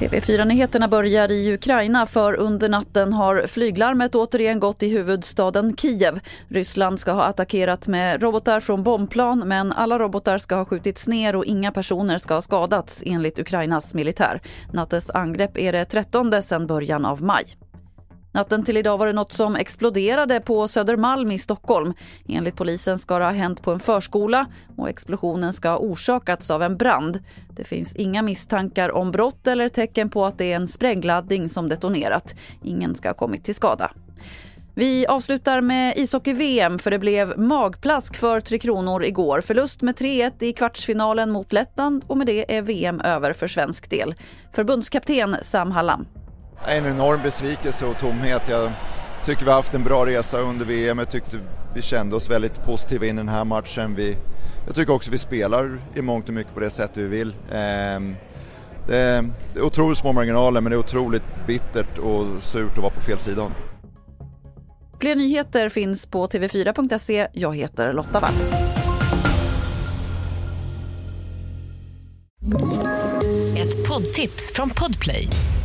TV4-nyheterna börjar i Ukraina för under natten har flyglarmet återigen gått i huvudstaden Kiev. Ryssland ska ha attackerat med robotar från bombplan men alla robotar ska ha skjutits ner och inga personer ska ha skadats enligt Ukrainas militär. Nattens angrepp är det 13 sedan början av maj. Natten till idag var det något som exploderade på Södermalm i Stockholm. Enligt polisen ska det ha hänt på en förskola och explosionen ska ha orsakats av en brand. Det finns inga misstankar om brott eller tecken på att det är en sprängladdning som detonerat. Ingen ska ha kommit till skada. Vi avslutar med ishockey-VM för det blev magplask för Tre Kronor igår. Förlust med 3-1 i kvartsfinalen mot Lettland och med det är VM över för svensk del. Förbundskapten Sam Hallam. En enorm besvikelse och tomhet. Jag tycker vi har haft en bra resa under VM. Jag tyckte vi kände oss väldigt positiva in i den här matchen. Vi, jag tycker också vi spelar i mångt och mycket på det sättet vi vill. Ehm, det är, det är otroligt små marginaler men det är otroligt bittert och surt att vara på fel sida. Fler nyheter finns på tv4.se. Jag heter Lotta Wall. Ett poddtips från Podplay.